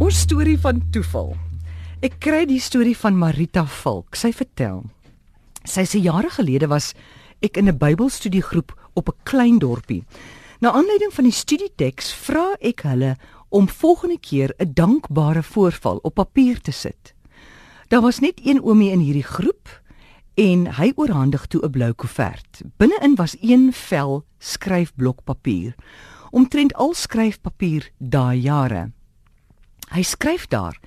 Ons storie van toeval. Ek kry die storie van Marita Volk. Sy vertel. Sy sê jare gelede was ek in 'n Bybelstudiegroep op 'n klein dorpie. Na aanleiding van die studieteks vra ek hulle om volgende keer 'n dankbare voorval op papier te sit. Daar was net een oomie in hierdie groep en hy oorhandig toe 'n blou koevert. Binne-in was een vel skryfblok papier. Omtrent al skryfpapier daai jare. Hy skryf daar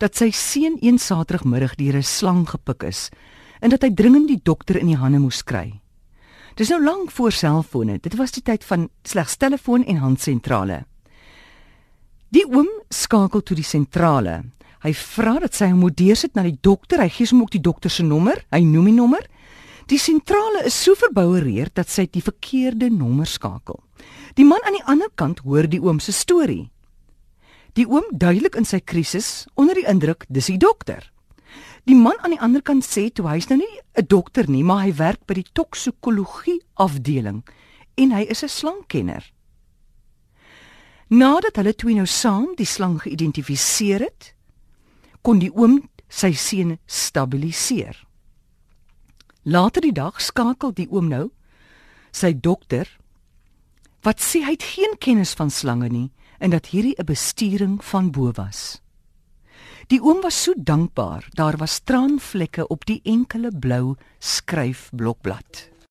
dat sy seun een Saterdagmiddag deur 'n slang gepik is en dat hy dringend die dokter in die hande moes kry. Dis nou lank voor selfone. Dit was die tyd van slegs telefoon en handsentrale. Die oom skakel toe die sentrale. Hy vra dat sy hom moet deursit na die dokter. Hy gee hom ook die dokter se nommer. Hy noem die nommer. Die sentrale is so verboureer dat sy die verkeerde nommer skakel. Die man aan die ander kant hoor die oom se storie. Die oom duidelik in sy krisis onder die indruk dis die dokter. Die man aan die ander kant sê toe hy's nou nie 'n dokter nie, maar hy werk by die toksikologie afdeling en hy is 'n slangkenner. Nadat hulle twee nou saam die slang geïdentifiseer het, kon die oom sy seun stabiliseer. Later die dag skakel die oom nou sy dokter wat sê hy het geen kennis van slange nie en dat hierdie 'n besturing van bo was. Die oom was so dankbaar, daar was traanvlekke op die enkele blou skryfblokblad.